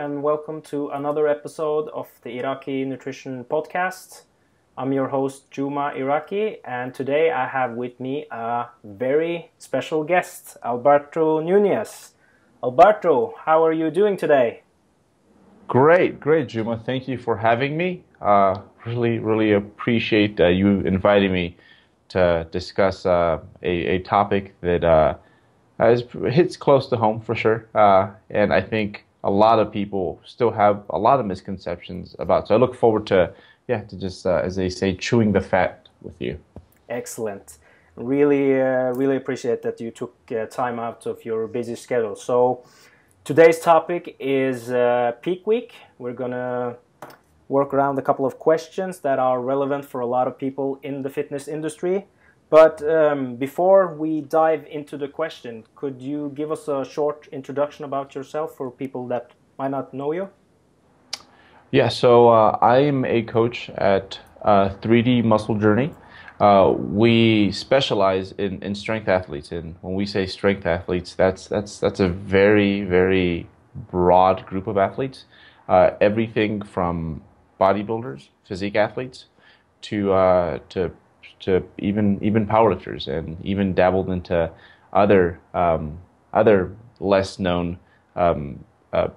And welcome to another episode of the Iraki Nutrition Podcast. I'm your host Juma Iraki, and today I have with me a very special guest, Alberto Nunez. Alberto, how are you doing today? Great, great, Juma. Thank you for having me. Uh, really, really appreciate uh, you inviting me to discuss uh, a, a topic that uh, is, hits close to home for sure. Uh, and I think a lot of people still have a lot of misconceptions about. So I look forward to, yeah, to just, uh, as they say, chewing the fat with you. Excellent. Really, uh, really appreciate that you took uh, time out of your busy schedule. So today's topic is uh, peak week. We're gonna work around a couple of questions that are relevant for a lot of people in the fitness industry. But um, before we dive into the question, could you give us a short introduction about yourself for people that might not know you? Yeah, so uh, I'm a coach at uh, 3D Muscle Journey. Uh, we specialize in, in strength athletes, and when we say strength athletes, that's that's that's a very very broad group of athletes. Uh, everything from bodybuilders, physique athletes, to uh, to to even even powerlifters, and even dabbled into other um, other less known um, uh,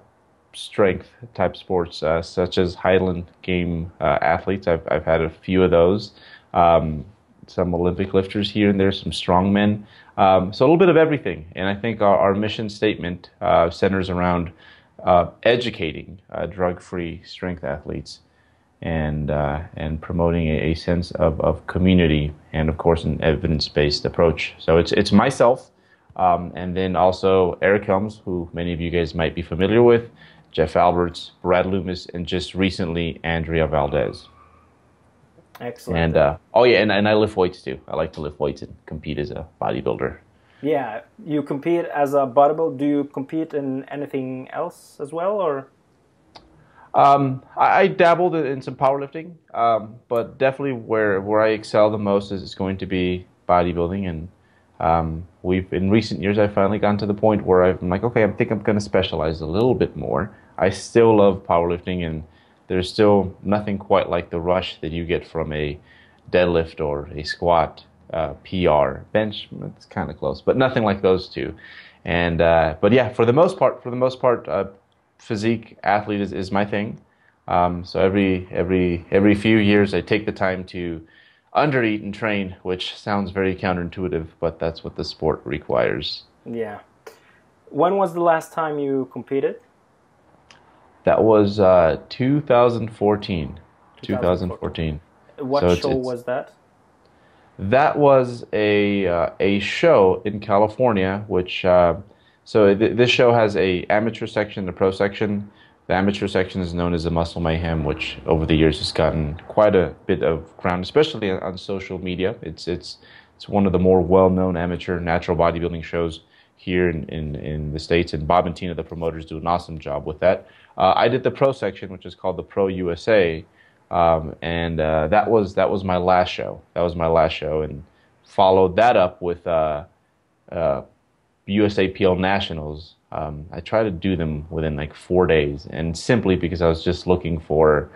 strength type sports, uh, such as Highland game uh, athletes. I've I've had a few of those. Um, some Olympic lifters here and there, some strongmen. Um, so a little bit of everything. And I think our, our mission statement uh, centers around uh, educating uh, drug-free strength athletes and uh, and promoting a, a, sense of, of community and of course an evidence-based approach. So it's it's myself um, and then also Eric Helms, who many of you guys might be familiar with, Jeff Alberts, Brad Loomis, and just recently Andrea Valdez. Excellent. And uh, oh yeah, and, and I lift weights too. I like to lift weights and compete as a bodybuilder. Yeah, you compete as a bodybuilder. Do you compete in anything else as well, or? Um, I, I, dabbled in some powerlifting, um, but definitely where where I excel the most is, is going to be bodybuilding. And um, we've in recent years, I've finally gotten to the point where I'm like, okay, I think I'm going to specialize a little bit more. I still love powerlifting and there's still nothing quite like the rush that you get from a deadlift or a squat uh, PR. Bench, it's kind of close, but nothing like those two. And uh, but yeah, for the most part, for the most part, uh, physique athlete is, is my thing. Um, so every every every few years, I take the time to undereat and train, which sounds very counterintuitive, but that's what the sport requires. Yeah. When was the last time you competed? That was uh, 2014. 2014. What so show it's, it's, was that? That was a uh, a show in California, which uh, so th- this show has a amateur section and a pro section. The amateur section is known as the Muscle Mayhem, which over the years has gotten quite a bit of ground, especially on social media. It's it's it's one of the more well-known amateur natural bodybuilding shows here in, in, in the states, and Bob and Tina, the promoters, do an awesome job with that. Uh, I did the pro section, which is called the Pro USA, um, and uh, that was that was my last show. That was my last show, and followed that up with uh, USAPL Nationals. Um, I tried to do them within like four days, and simply because I was just looking for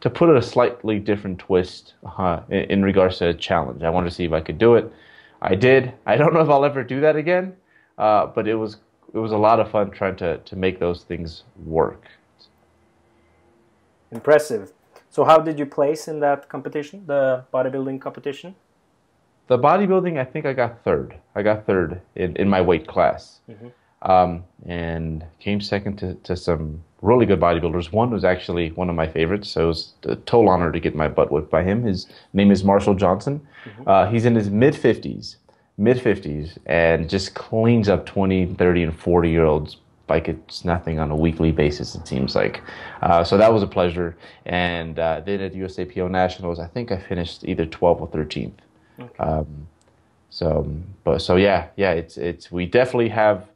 to put it a slightly different twist uh, in, in regards to a challenge. I wanted to see if I could do it. I did. I don't know if I'll ever do that again, uh, but it was it was a lot of fun trying to, to make those things work. Impressive. So, how did you place in that competition, the bodybuilding competition? The bodybuilding, I think I got third. I got third in, in my weight class. Mm-hmm. Um, and came second to, to some really good bodybuilders. One was actually one of my favorites, so it was a total honor to get my butt whipped by him. His name is Marshall Johnson. Mm-hmm. Uh, he's in his mid 50s, mid 50s, and just cleans up 20, 30, and 40 year olds like it's nothing on a weekly basis, it seems like. Uh, so that was a pleasure. And uh, then at USAPL Nationals, I think I finished either 12th or 13th. Okay. Um, so, but so yeah, yeah, it's it's we definitely have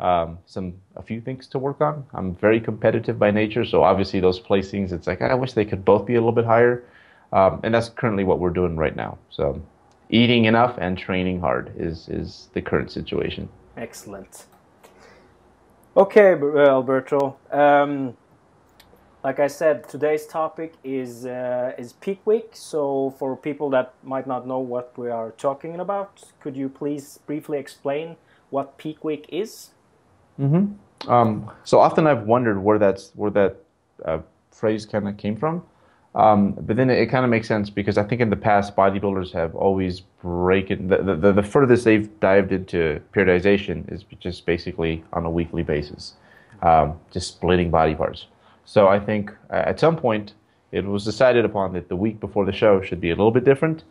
um, some a few things to work on. I'm very competitive by nature, so obviously those placings, it's like I wish they could both be a little bit higher, um, and that's currently what we're doing right now. So, eating enough and training hard is is the current situation. Excellent. Okay, Alberto. Um, like I said, today's topic is uh, is peak week. So for people that might not know what we are talking about, could you please briefly explain what peak week is? Mm-hmm. Um, so often I've wondered where that's where that uh, phrase kind of came from. Um, but then it, it kind of makes sense because I think in the past bodybuilders have always breaking the, the, the furthest they've dived into periodization is just basically on a weekly basis, um, just splitting body parts. So I think uh, at some point it was decided upon that the week before the show should be a little bit different.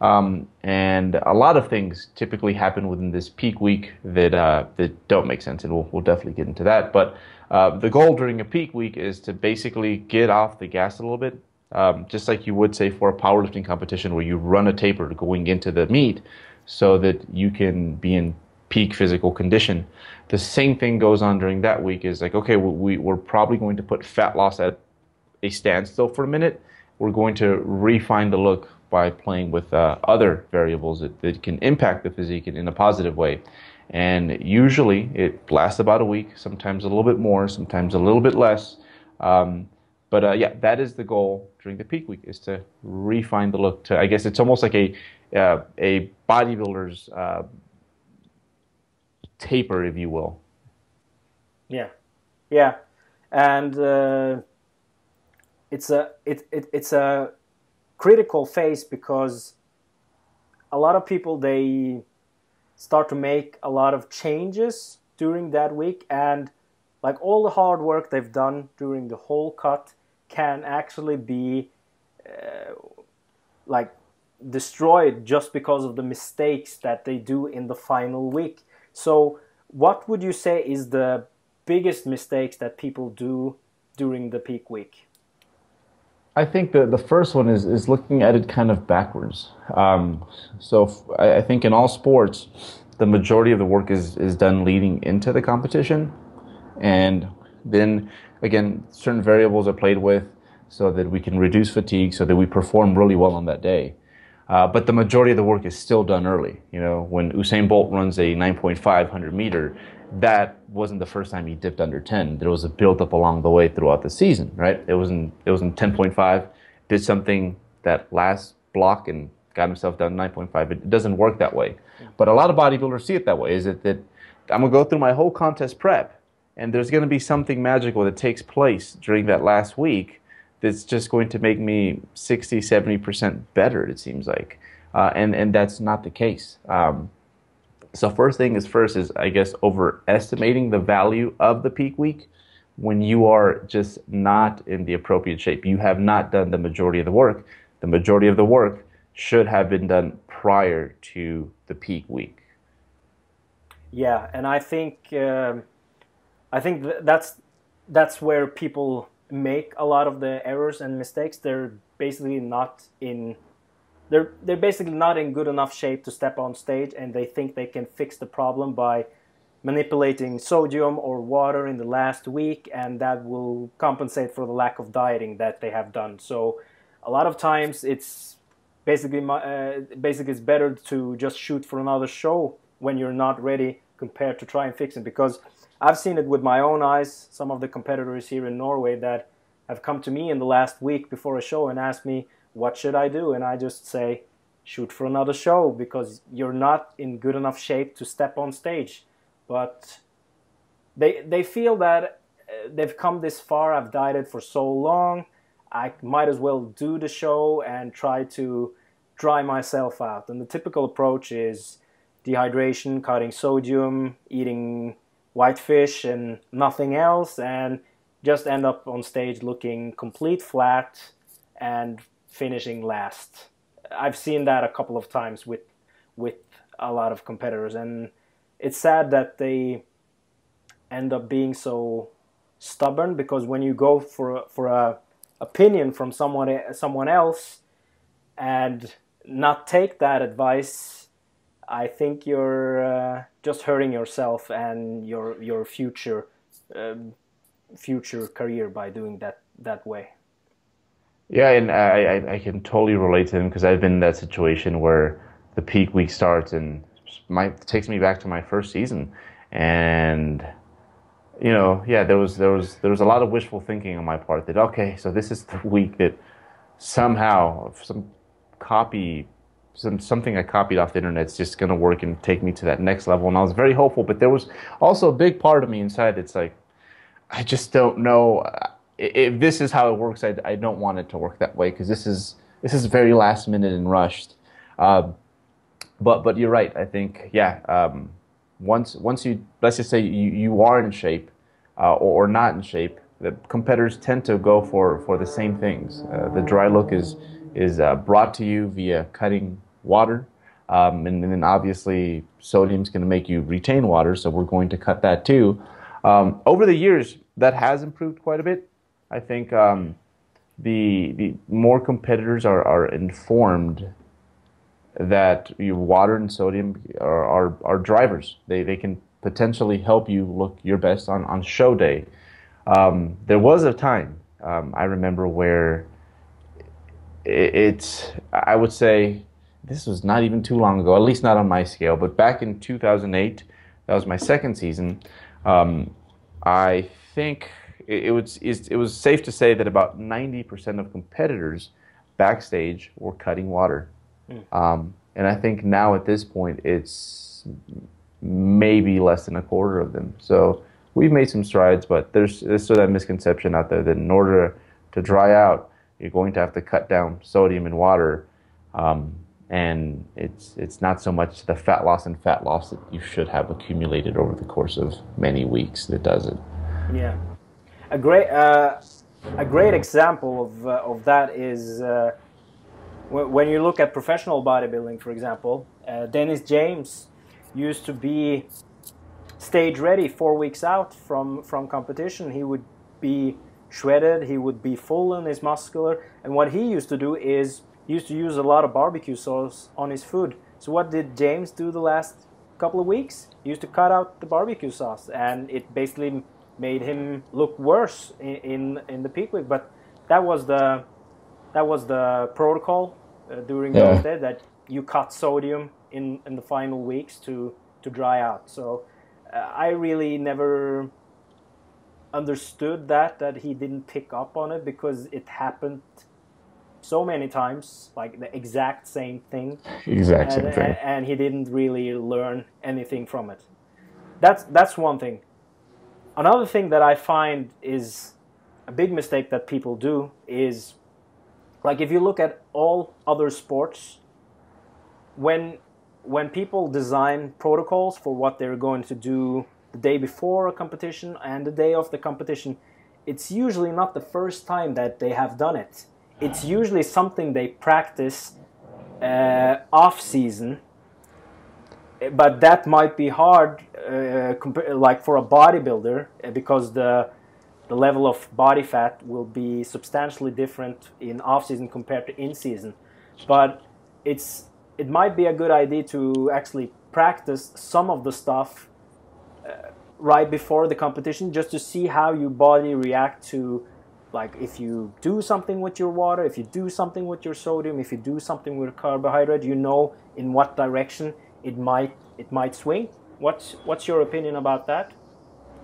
Um, and a lot of things typically happen within this peak week that uh, that don't make sense, and we'll, we'll definitely get into that. But uh, the goal during a peak week is to basically get off the gas a little bit, um, just like you would say for a powerlifting competition where you run a taper going into the meet, so that you can be in peak physical condition. The same thing goes on during that week is like, okay, we, we're probably going to put fat loss at a standstill for a minute. We're going to refine the look by playing with uh, other variables that, that can impact the physique in, in, a positive way. And usually it lasts about a week, sometimes a little bit more, sometimes a little bit less. Um, but uh, yeah, that is the goal during the peak week is to refine the look. To I guess it's almost like a uh, a bodybuilder's uh, taper, if you will. Yeah, yeah, and uh, it's a it, it it's a critical phase because a lot of people they start to make a lot of changes during that week. And like all the hard work they've done during the whole cut can actually be uh, like destroyed just because of the mistakes that they do in the final week so, what would you say is the biggest mistakes that people do during the peak week? I think the, the first one is, is looking at it kind of backwards. Um, so, I think in all sports, the majority of the work is, is done leading into the competition. And then, again, certain variables are played with so that we can reduce fatigue, so that we perform really well on that day. Uh, but the majority of the work is still done early. You know, when Usain Bolt runs a 9.500 meter, that wasn't the first time he dipped under 10. There was a build up along the way throughout the season, right? It wasn't it wasn't 10.5. Did something that last block and got himself down 9.5. It doesn't work that way. But a lot of bodybuilders see it that way. Is it that I'm gonna go through my whole contest prep, and there's gonna be something magical that takes place during that last week that's just going to make me 60, 70% better, it seems like. Uh, and, and that's not the case. Um, so first thing is first is, I guess, overestimating the value of the peak week when you are just not in the appropriate shape. You have not done the majority of the work. The majority of the work should have been done prior to the peak week. Yeah, and I think um, I think th- that's that's where people make a lot of the errors and mistakes, they're basically not in they're they're basically not in good enough shape to step on stage and they think they can fix the problem by manipulating sodium or water in the last week and that will compensate for the lack of dieting that they have done. So a lot of times it's basically uh, basically it's better to just shoot for another show when you're not ready compared to try and fix it because I've seen it with my own eyes. Some of the competitors here in Norway that have come to me in the last week before a show and asked me, What should I do? And I just say, Shoot for another show because you're not in good enough shape to step on stage. But they, they feel that uh, they've come this far, I've dieted for so long, I might as well do the show and try to dry myself out. And the typical approach is dehydration, cutting sodium, eating white fish and nothing else and just end up on stage looking complete flat and finishing last. I've seen that a couple of times with with a lot of competitors and it's sad that they end up being so stubborn because when you go for for a opinion from someone someone else and not take that advice I think you're uh, just hurting yourself and your your future um, future career by doing that that way. Yeah, and I, I, can totally relate to him because I've been in that situation where the peak week starts and my takes me back to my first season, and you know, yeah, there was there was there was a lot of wishful thinking on my part that okay, so this is the week that somehow some copy some something I copied off the internet is just going to work and take me to that next level. And I was very hopeful, but there was also a big part of me inside that's like, I just don't know if this is how it works. I, I don't want it to work that way because this is this is very last minute and rushed. Um, but but you're right. I think yeah. Um, once once you let's just say you, you are in shape uh, or, or, not in shape, the competitors tend to go for, for the same things. Uh, the dry look is is uh, brought to you via cutting water, um, and, and, then obviously sodium is going to make you retain water, so we're going to cut that too. Um, over the years, that has improved quite a bit. I think um, the the more competitors are, are informed that your water and sodium are, are, are drivers. They, they can potentially help you look your best on, on show day. Um, there was a time, um, I remember, where it, it's, I would say, this was not even too long ago, at least not on my scale, but back in 2008, that was my second season. Um, I think it, it, was, it was safe to say that about 90% of competitors backstage were cutting water. Mm. Um, and I think now at this point, it's maybe less than a quarter of them. So we've made some strides, but there's, there's still that misconception out there that in order to dry out, you're going to have to cut down sodium in water. Um, and it's it's not so much the fat loss and fat loss that you should have accumulated over the course of many weeks that does it. Yeah, a great uh, a great example of uh, of that is uh, when you look at professional bodybuilding, for example, uh, Dennis James used to be stage ready four weeks out from, from competition. He would be shredded, he would be full and his muscular, and what he used to do is he used to use a lot of barbecue sauce on his food. So what did James do the last couple of weeks? He used to cut out the barbecue sauce, and it basically made him look worse in in, in the peak week. But that was the that was the protocol uh, during yeah. those days that you cut sodium in in the final weeks to to dry out. So uh, I really never understood that that he didn't pick up on it because it happened so many times, like the exact same thing. Exact same and, thing. And he didn't really learn anything from it. That's that's one thing. Another thing that I find is a big mistake that people do is like if you look at all other sports when when people design protocols for what they're going to do the day before a competition and the day of the competition it's usually not the first time that they have done it it's usually something they practice uh, off season but that might be hard uh, like for a bodybuilder uh, because the the level of body fat will be substantially different in off season compared to in season. But it's it might be a good idea to actually practice some of the stuff right before the competition just to see how your body react to like if you do something with your water if you do something with your sodium if you do something with carbohydrate you know in what direction it might it might swing what's what's your opinion about that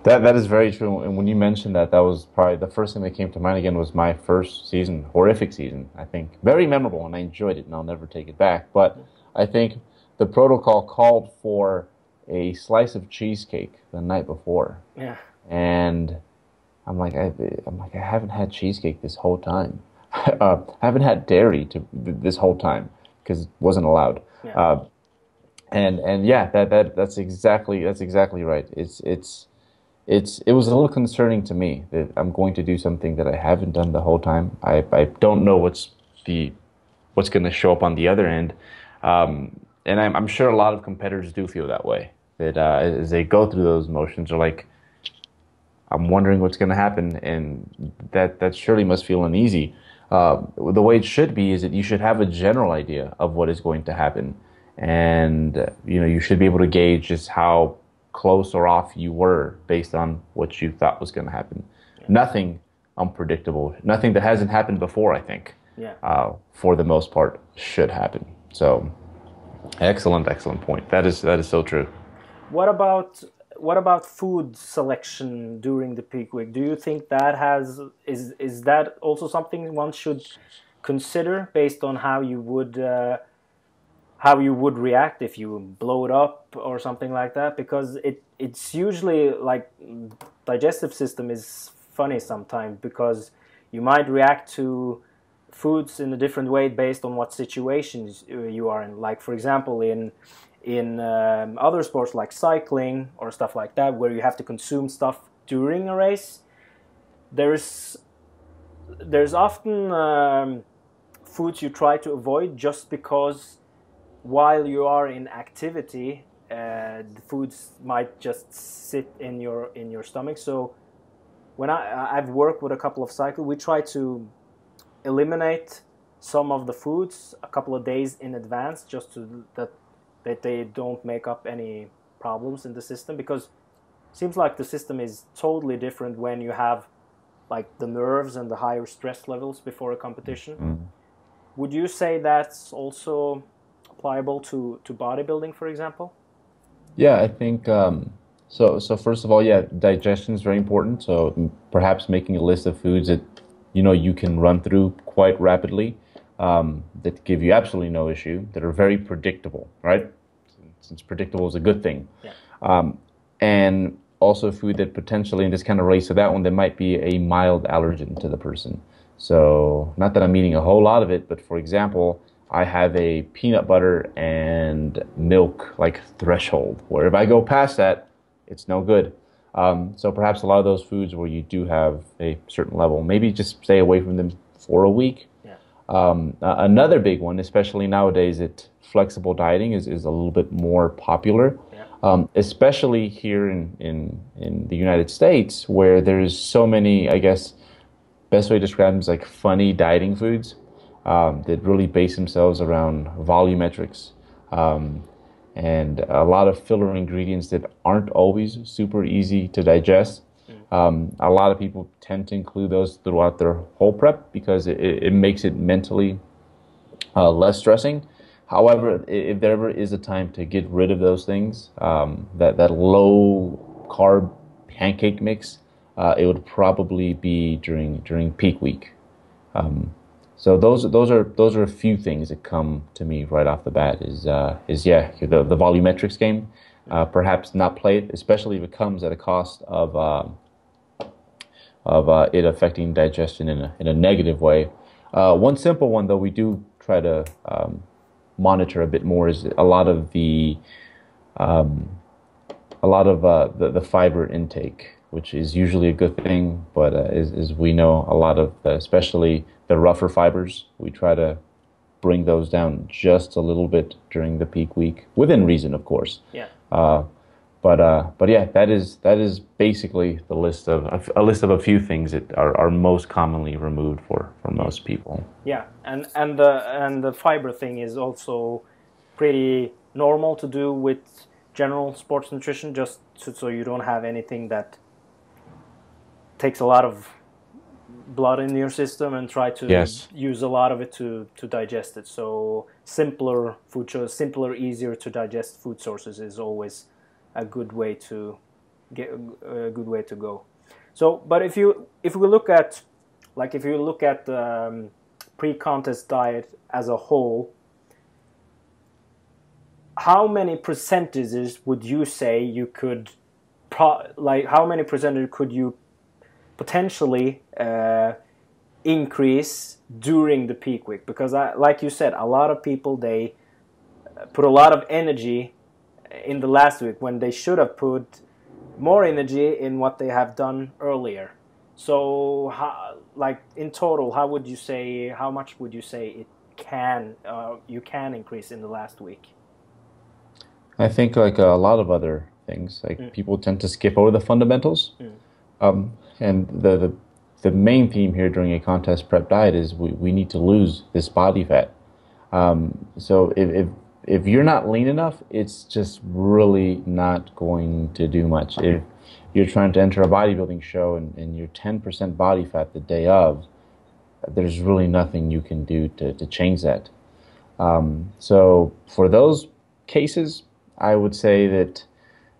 that that is very true. And when you mentioned that, that was probably the first thing that came to mind again was my first season, horrific season. I think very memorable, and I enjoyed it, and I'll never take it back. But I think the protocol called for a slice of cheesecake the night before. Yeah. And I'm like, I, am like, I haven't had cheesecake this whole time. uh, I haven't had dairy to this whole time because it wasn't allowed. Yeah. Uh, and and yeah, that that that's exactly that's exactly right. It's it's it's it was a little concerning to me that I'm going to do something that I haven't done the whole time. I, I don't know what's the what's going to show up on the other end, um, and I'm, I'm, sure a lot of competitors do feel that way. That uh, as they go through those motions, are like, I'm wondering what's going to happen, and that that surely must feel uneasy. Uh, the way it should be is that you should have a general idea of what is going to happen, and you know you should be able to gauge just how close or off you were based on what you thought was going to happen. Yeah. Nothing unpredictable, nothing that hasn't happened before, I think, yeah. uh, for the most part, should happen. So, excellent, excellent point. That is that is so true. What about what about food selection during the peak week? Do you think that has is is that also something one should consider based on how you would uh, how you would react if you blow it up or something like that? Because it it's usually like digestive system is funny sometimes because you might react to foods in a different way based on what situations you are in. Like for example, in in um, other sports like cycling or stuff like that, where you have to consume stuff during a race, there's there's often um, foods you try to avoid just because while you are in activity, uh, the foods might just sit in your in your stomach. So when I I've worked with a couple of cycles, we try to eliminate some of the foods a couple of days in advance just to that that they don't make up any problems in the system because it seems like the system is totally different when you have like the nerves and the higher stress levels before a competition. Mm. Would you say that's also applicable to, to bodybuilding, for example? Yeah, I think um, so. So first of all, yeah, digestion is very important. So perhaps making a list of foods that you know you can run through quite rapidly um, that give you absolutely no issue, that are very predictable, right? Since predictable is a good thing. Yeah. Um, and also food that potentially, and this kind of relates to that one, there might be a mild allergen to the person. So, not that I'm eating a whole lot of it, but for example, I have a peanut butter and milk like threshold, where if I go past that, it's no good. Um, so perhaps a lot of those foods where you do have a certain level, maybe just stay away from them for a week um, another big one, especially nowadays, it flexible dieting is, is a little bit more popular, yeah. um, especially here in, in, in the United States, where there's so many, I guess, best way to describe them is like funny dieting foods um, that really base themselves around volumetrics um, and a lot of filler ingredients that aren't always super easy to digest. Um, a lot of people tend to include those throughout their whole prep because it, it makes it mentally uh, less stressing. However, if there ever is a time to get rid of those things, um, that, that low carb pancake mix, uh, it would probably be during during peak week. Um, so those those are those are a few things that come to me right off the bat. Is uh, is yeah the the volumetrics game. Uh, perhaps not play it, especially if it comes at a cost of um, of uh, it affecting digestion in a, in a negative way. Uh, one simple one, though, we do try to um, monitor a bit more is a lot of the um, a lot of uh, the, the fiber intake, which is usually a good thing, but uh, as, as we know, a lot of the, especially the rougher fibers, we try to bring those down just a little bit during the peak week, within reason, of course. Yeah. But uh, but yeah, that is that is basically the list of a, list of a few things that are, are most commonly removed for, for most people. Yeah, and and the and the fiber thing is also pretty normal to do with general sports nutrition, just to, so you don't have anything that takes a lot of blood in your system and try to yes. use a lot of it to, to digest it. So simpler food, simpler, easier to digest food sources is always a good way to get a good way to go. So, but if you if we look at like if you look at the um, pre-contest diet as a whole, how many percentages would you say you could like how many percentage could you potentially uh, increase during the peak week? Because I, like you said, a lot of people they put a lot of energy in the last week when they should have put more energy in what they have done earlier. So, how, like in total, how would you say? How much would you say it can uh, you can increase in the last week? I think like a lot of other things, like mm. people tend to skip over the fundamentals, mm. um, and the, the the main theme here during a contest prep diet is we, we need to lose this body fat. Um, so if, if if you're not lean enough, it's just really not going to do much. If you're trying to enter a bodybuilding show and, and you're 10% body fat the day of, there's really nothing you can do to, to change that. Um, so for those cases, I would say that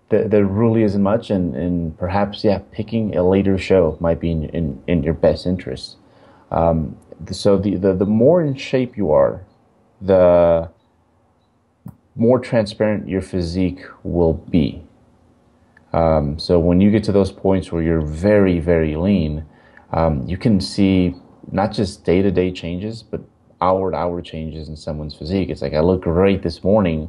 there, there really isn't much, and, and perhaps yeah, picking a later show might be in in, in your best interest. Um, so the, the the more in shape you are, the more transparent your physique will be. Um, so when you get to those points where you're very very lean, um, you can see not just day to day changes, but hour to hour changes in someone's physique. It's like I look great this morning,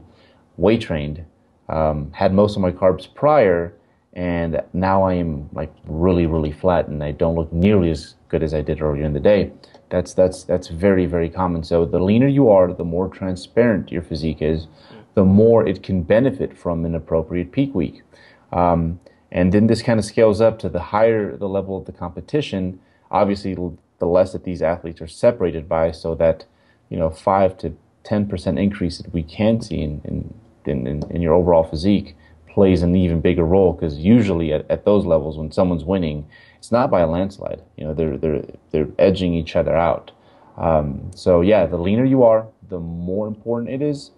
weight trained, um, had most of my carbs prior, and now I am like really, really flat, and I don't look nearly as good as I did earlier in the day. That's that's that's very, very common. So the leaner you are, the more transparent your physique is, the more it can benefit from an appropriate peak week. Um, and then this kind of scales up to the higher the level of the competition. Obviously, the less that these athletes are separated by, so that you know five to ten percent increase that we can see in, in in, in, in your overall physique plays an even bigger role because usually at, at those levels when someone's winning it's not by a landslide you know they're they're they're edging each other out um, so yeah the leaner you are the more important it is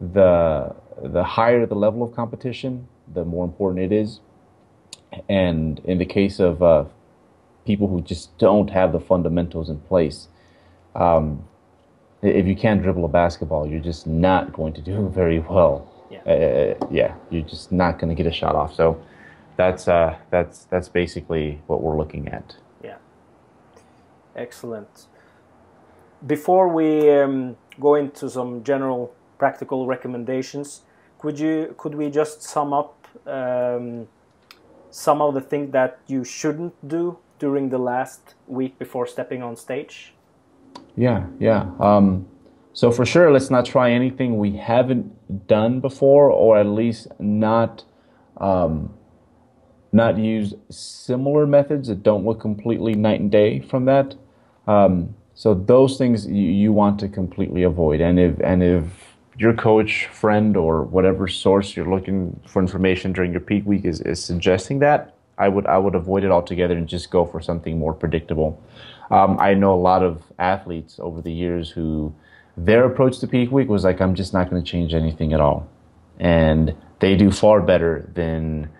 the the higher the level of competition the more important it is and in the case of uh, people who just don't have the fundamentals in place um, if you can't dribble a basketball, you're just not going to do very well. Yeah, uh, uh yeah you're just not going to get a shot off. So that's uh, that's that's basically what we're looking at. Yeah, excellent. Before we um, go into some general practical recommendations, could you could we just sum up um, some of the things that you shouldn't do during the last week before stepping on stage? Yeah, yeah. Um, so for sure, let's not try anything we haven't done before, or at least not um, not use similar methods that don't look completely night and day from that. Um, so those things you, you want to completely avoid. And if and if your coach, friend, or whatever source you're looking for information during your peak week is, is suggesting that, I would I would avoid it altogether and just go for something more predictable. Um, I know a lot of athletes over the years who their approach to peak week was like, I'm just not going to change anything at all. And they do far better than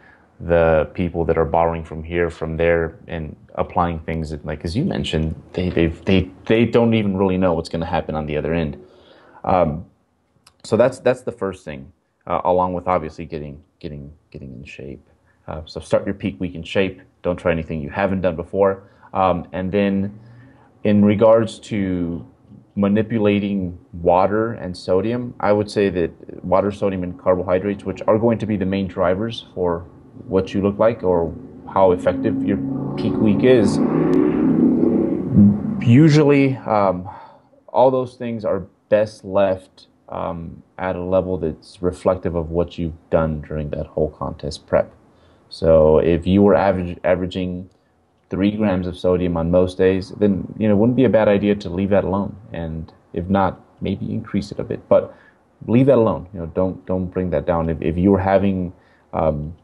the people that are borrowing from here, from there, and applying things that, like as you mentioned, they they they they don't even really know what's going to happen on the other end. Um, so that's that's the first thing, uh, along with obviously getting getting getting in shape. Uh, so start your peak week in shape. Don't try anything you haven't done before. Um, and then in regards to manipulating water and sodium, I would say that water, sodium, and carbohydrates, which are going to be the main drivers for what you look like or how effective your peak week is, usually um, all those things are best left um, at a level that's reflective of what you've done during that whole contest prep. So if you were average, averaging three grams of sodium on most days, then you know wouldn't be a bad idea to leave that alone, and if not, maybe increase it a bit. But leave that alone. You know, don't don't bring that down. If if you're having um,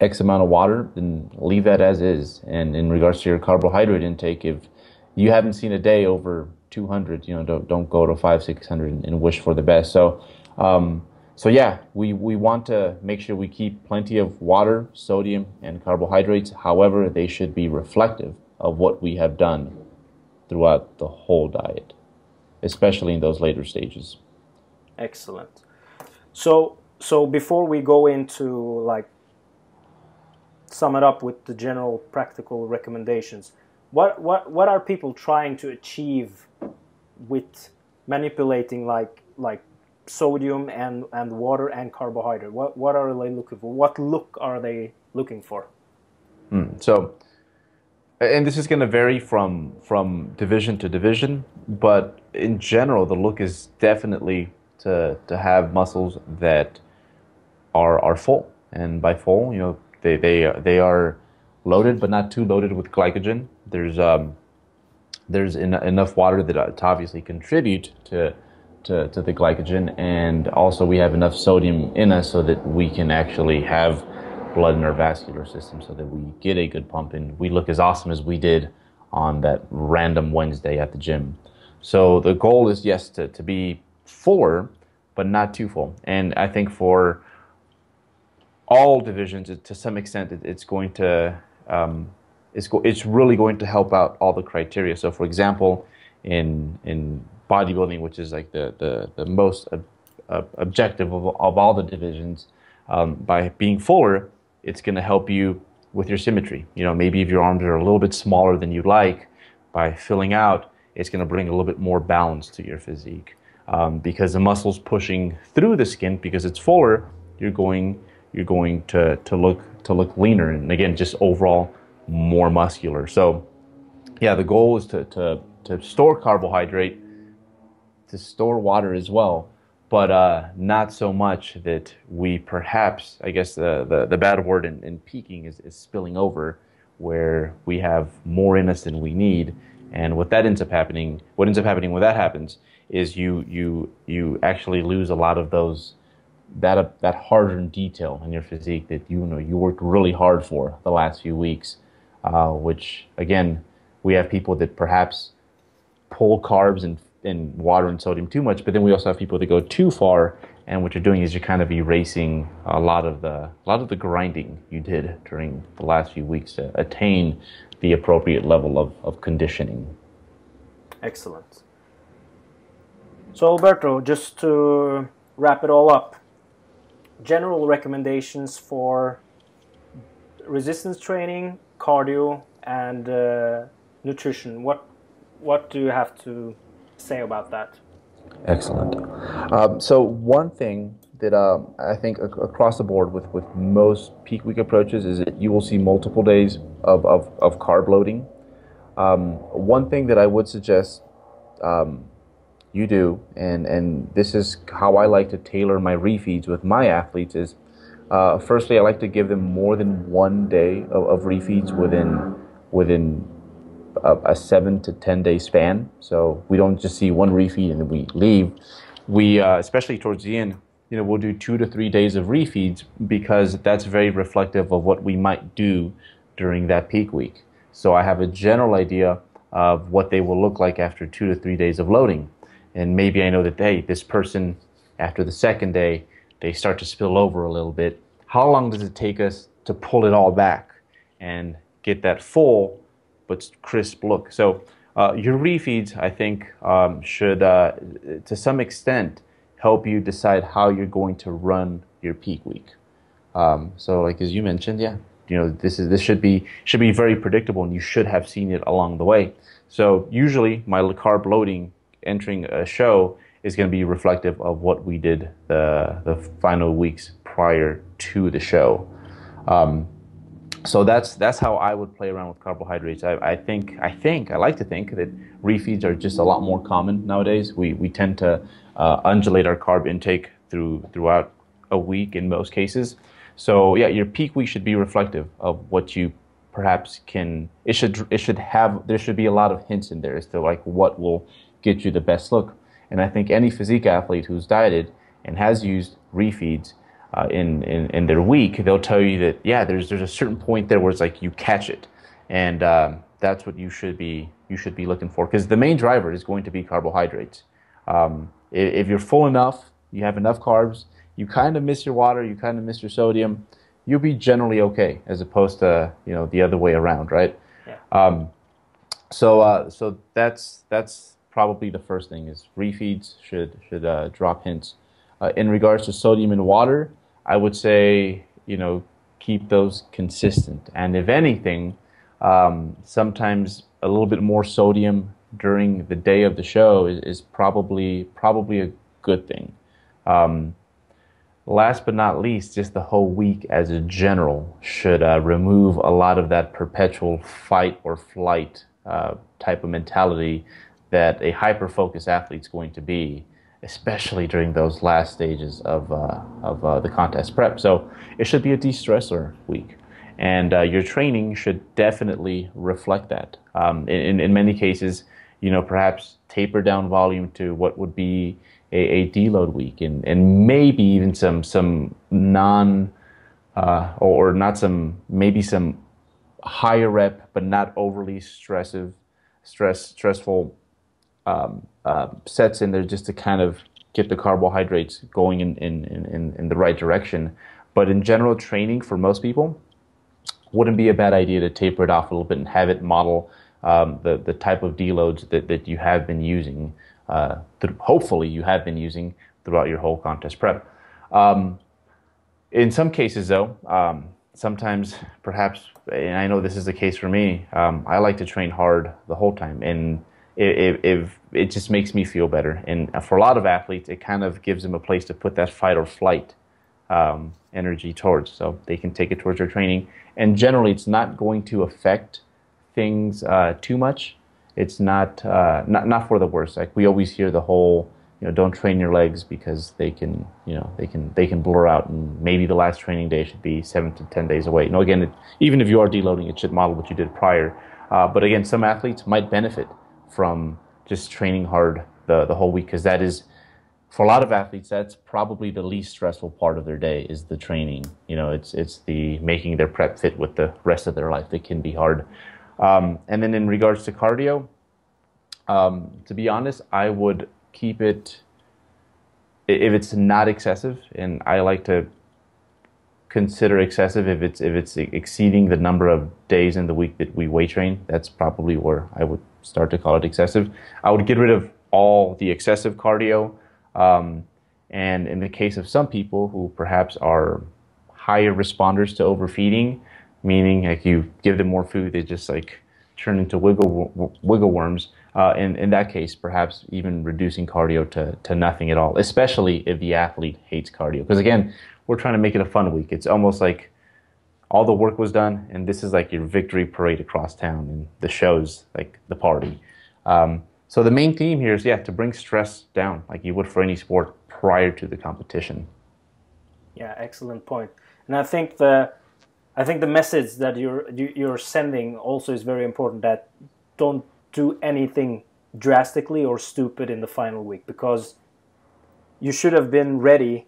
X amount of water, then leave that as is. And in regards to your carbohydrate intake, if you haven't seen a day over 200, you know, don't don't go to five, 600 and, and wish for the best. So. Um, so yeah, we, we want to make sure we keep plenty of water, sodium, and carbohydrates. However, they should be reflective of what we have done throughout the whole diet, especially in those later stages. Excellent. So so before we go into like sum it up with the general practical recommendations, what what what are people trying to achieve with manipulating like like sodium and, and water and carbohydrate? What, what are they looking for? What look are they looking for? Mm, so, and this is going to vary from from division to division, but in general, the look is definitely to to have muscles that are are full, and by full, you know, they they they are loaded, but not too loaded with glycogen. There's um, there's en- enough water that to obviously contribute to to, to the glycogen, and also we have enough sodium in us so that we can actually have blood in our vascular system so that we get a good pump and we look as awesome as we did on that random Wednesday at the gym. So the goal is, yes, to, to be fuller, but not too full. And I think for all divisions, to some extent, it's going to um, it's, go, it's really going to help out all the criteria. So, for example, in in bodybuilding, which is like the the, the most ob- ob- objective of, of all the divisions, um, by being fuller, it's going to help you with your symmetry. You know, maybe if your arms are a little bit smaller than you'd like, by filling out, it's going to bring a little bit more balance to your physique. Um, because the muscles pushing through the skin, because it's fuller, you're going you're going to, to look to look leaner and again just overall more muscular. So yeah, the goal is to, to, to store carbohydrate, to store water as well, but uh, not so much that we perhaps, I guess the, the, the bad word in, in peaking is, is spilling over where we have more in us than we need. And what that ends up happening, what ends up happening when that happens is you, you, you actually lose a lot of those that uh, that hard-earned detail in your physique that you know you worked really hard for the last few weeks, uh, which again we have people that perhaps pull carbs and, and water and sodium too much, but then we also have people that go too far, and what you're doing is you're kind of erasing a lot of the a lot of the grinding you did during the last few weeks to attain the appropriate level of, of conditioning. Excellent. So Alberto, just to wrap it all up, general recommendations for resistance training, cardio, and uh, nutrition. What what do you have to say about that? Excellent. Um, so one thing that um, I think ac- across the board with, with most peak week approaches is that you will see multiple days of, of, of carb loading. Um, one thing that I would suggest um, you do, and and this is how I like to tailor my refeeds with my athletes. Is uh, firstly, I like to give them more than one day of, of refeeds within within a, a, seven to ten day span. So we don't just see one refeed and then we leave. We uh, especially towards the end, you know, we'll do two to three days of refeeds because that's very reflective of what we might do during that peak week. So I have a general idea of what they will look like after two to three days of loading and maybe I know that hey, this person after the second day they start to spill over a little bit. How long does it take us to pull it all back and get that full but crisp look? So uh, your refeeds, I think, um, should uh, to some extent help you decide how you're going to run your peak week. Um, so, like as you mentioned, yeah, you know this is this should be should be very predictable, and you should have seen it along the way. So, usually my carb loading entering a show is going to be reflective of what we did the the final weeks prior to the show. Um, so that's that's how I would play around with carbohydrates. I, I, think I think I like to think that refeeds are just a lot more common nowadays. We we tend to uh, undulate our carb intake through throughout a week in most cases. So yeah, your peak week should be reflective of what you perhaps can. It should it should have there should be a lot of hints in there as to like what will get you the best look. And I think any physique athlete who's dieted and has used refeeds uh, in, in, in their week, they'll tell you that, yeah, there's, there's a certain point there where it's like you catch it. And um, that's what you should be, you should be looking for. Because the main driver is going to be carbohydrates. Um, if, you're full enough, you have enough carbs, you kind of miss your water, you kind of miss your sodium, you'll be generally okay, as opposed to you know the other way around, right? Yeah. Um, so uh, so that's that's probably the first thing is refeeds should should uh, drop hints. Uh, in regards to sodium in water, I would say you know keep those consistent, and if anything, um, sometimes a little bit more sodium during the day of the show is, is probably probably a good thing. Um, last but not least, just the whole week as a general should uh, remove a lot of that perpetual fight or flight uh, type of mentality that a hyper focused athlete's going to be, especially during those last stages of, uh, of uh, the contest prep. So it should be a de stressor week. And uh, your training should definitely reflect that. Um, in, in many cases, you know, perhaps taper down volume to what would be a, a deload week and, and maybe even some, some non, uh, or, or not some, maybe some higher rep, but not overly stressive, stress, stressful um, uh, sets in there just to kind of get the carbohydrates going in, in, in, in the right direction. but in general, training for most people wouldn't be a bad idea to taper it off a little bit and have it model um, the, the type of deloads that, that you have been using, uh, hopefully you have been using throughout your whole contest prep. Um, in some cases, though, um, sometimes perhaps, and I know this is the case for me, um, I like to train hard the whole time. And it, it, it, just makes me feel better. And for a lot of athletes, it kind of gives them a place to put that fight or flight um, energy towards. So they can take it towards their training. And generally, it's not going to affect things uh, too much. It's not, uh, not not for the worst. Like we always hear the whole, you know, don't train your legs because they can, you know, they can they can blur out, and maybe the last training day should be seven to ten days away. No, again, it, even if you are deloading, it should model what you did prior. Uh, but again, some athletes might benefit from just training hard the, the whole week because that is for a lot of athletes that's probably the least stressful part of their day is the training. You know it's it's the making their prep fit with the rest of their life. That can be hard. Um, and then in regards to cardio um, to be honest i would keep it if it's not excessive and i like to consider excessive if it's if it's exceeding the number of days in the week that we weight train that's probably where i would start to call it excessive. I would get rid of all the excessive cardio. Um, and in the case of some people who perhaps are higher responders to overfeeding, meaning like you give them more food, they just like turn into wiggle wiggle worms. Uh, in, in that case, perhaps even reducing cardio to, to nothing at all, especially if the athlete hates cardio. Because again, we're trying to make it a fun week. It's almost like all the work was done, and this is like your victory parade across town, and the show's like the party. Um, so the main theme here is yeah to bring stress down, like you would for any sport prior to the competition. Yeah, excellent point. And I think the I think the message that you're you're sending also is very important. That don't do anything drastically or stupid in the final week because you should have been ready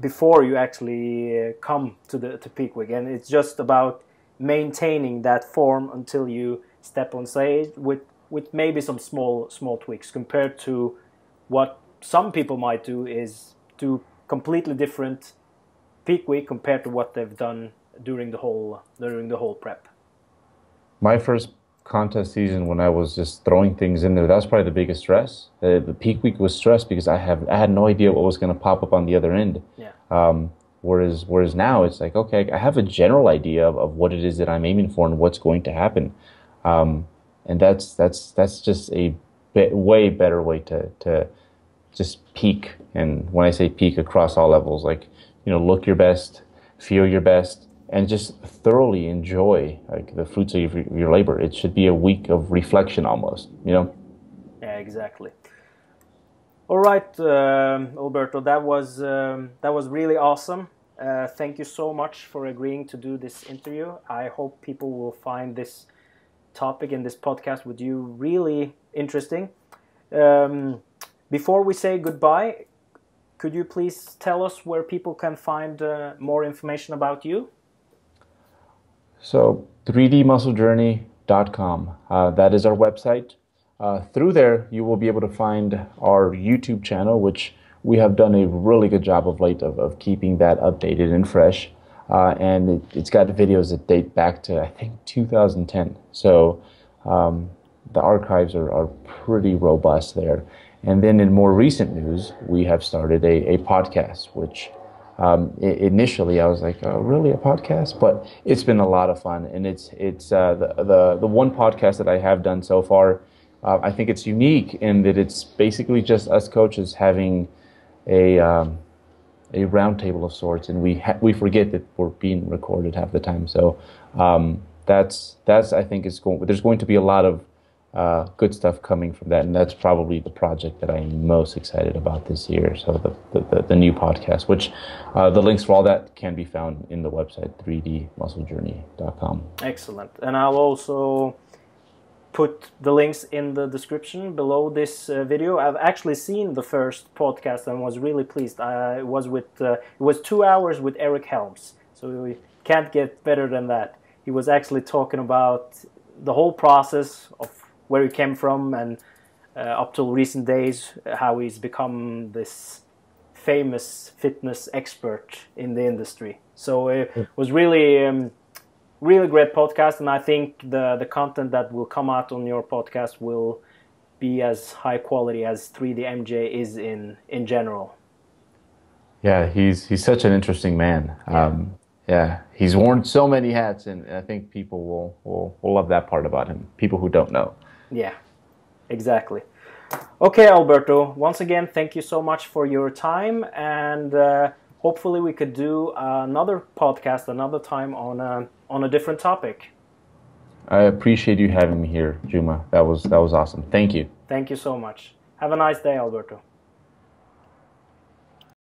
before you actually uh, come to the to peak week and it's just about maintaining that form until you step on stage with with maybe some small small tweaks compared to what some people might do is do completely different peak week compared to what they've done during the whole during the whole prep. My first contest season when I was just throwing things in there. That was probably the biggest stress. Uh, the peak week was stress because I have I had no idea what was going to pop up on the other end. Yeah. Um, whereas whereas now it's like okay, I have a general idea of, of what it is that I'm aiming for and what's going to happen, um, and that's that's that's just a bit, way better way to to just peak. And when I say peak across all levels, like you know, look your best, feel your best, and just thoroughly enjoy like the fruits of your, your labor. It should be a week of reflection almost, you know. Yeah, exactly. All right, um, Alberto, that was um, that was really awesome. Uh, thank you so much for agreeing to do this interview. I hope people will find this topic in this podcast with you really interesting. Um, before we say goodbye, could you please tell us where people can find uh, more information about you? So 3dmusclejourney.com. Uh, that is our website. Uh, through there, you will be able to find our YouTube channel, which we have done a really good job of late of, of keeping that updated and fresh. Uh, and it, has got videos that date back to, I think, 2010. So um, the archives are, are pretty robust there. And then in more recent news, we have started a, a podcast, which um, initially I was like, oh, really a podcast? But it's been a lot of fun, and it's it's uh, the, the the one podcast that I have done so far. Uh, I think it's unique in that it's basically just us coaches having a um, a roundtable of sorts, and we ha- we forget that we're being recorded half the time. So um, that's that's I think is going. There's going to be a lot of uh, good stuff coming from that, and that's probably the project that I'm most excited about this year. So the the, the new podcast, which uh, the links for all that can be found in the website 3dmusclejourney.com. Excellent, and I'll also put the links in the description below this uh, video. I've actually seen the first podcast and was really pleased. I was with uh, it was two hours with Eric Helms, so we can't get better than that. He was actually talking about the whole process of where he came from and uh, up till recent days how he's become this famous fitness expert in the industry. So it was really, um, really great podcast, and I think the the content that will come out on your podcast will be as high quality as 3D MJ is in in general. Yeah, he's he's such an interesting man. Yeah. Um, yeah, he's worn so many hats, and I think people will, will will love that part about him. People who don't know. Yeah, exactly. Okay, Alberto. Once again, thank you so much for your time, and uh, hopefully we could do another podcast another time on a on a different topic. I appreciate you having me here, Juma. That was that was awesome. Thank you. Thank you so much. Have a nice day, Alberto.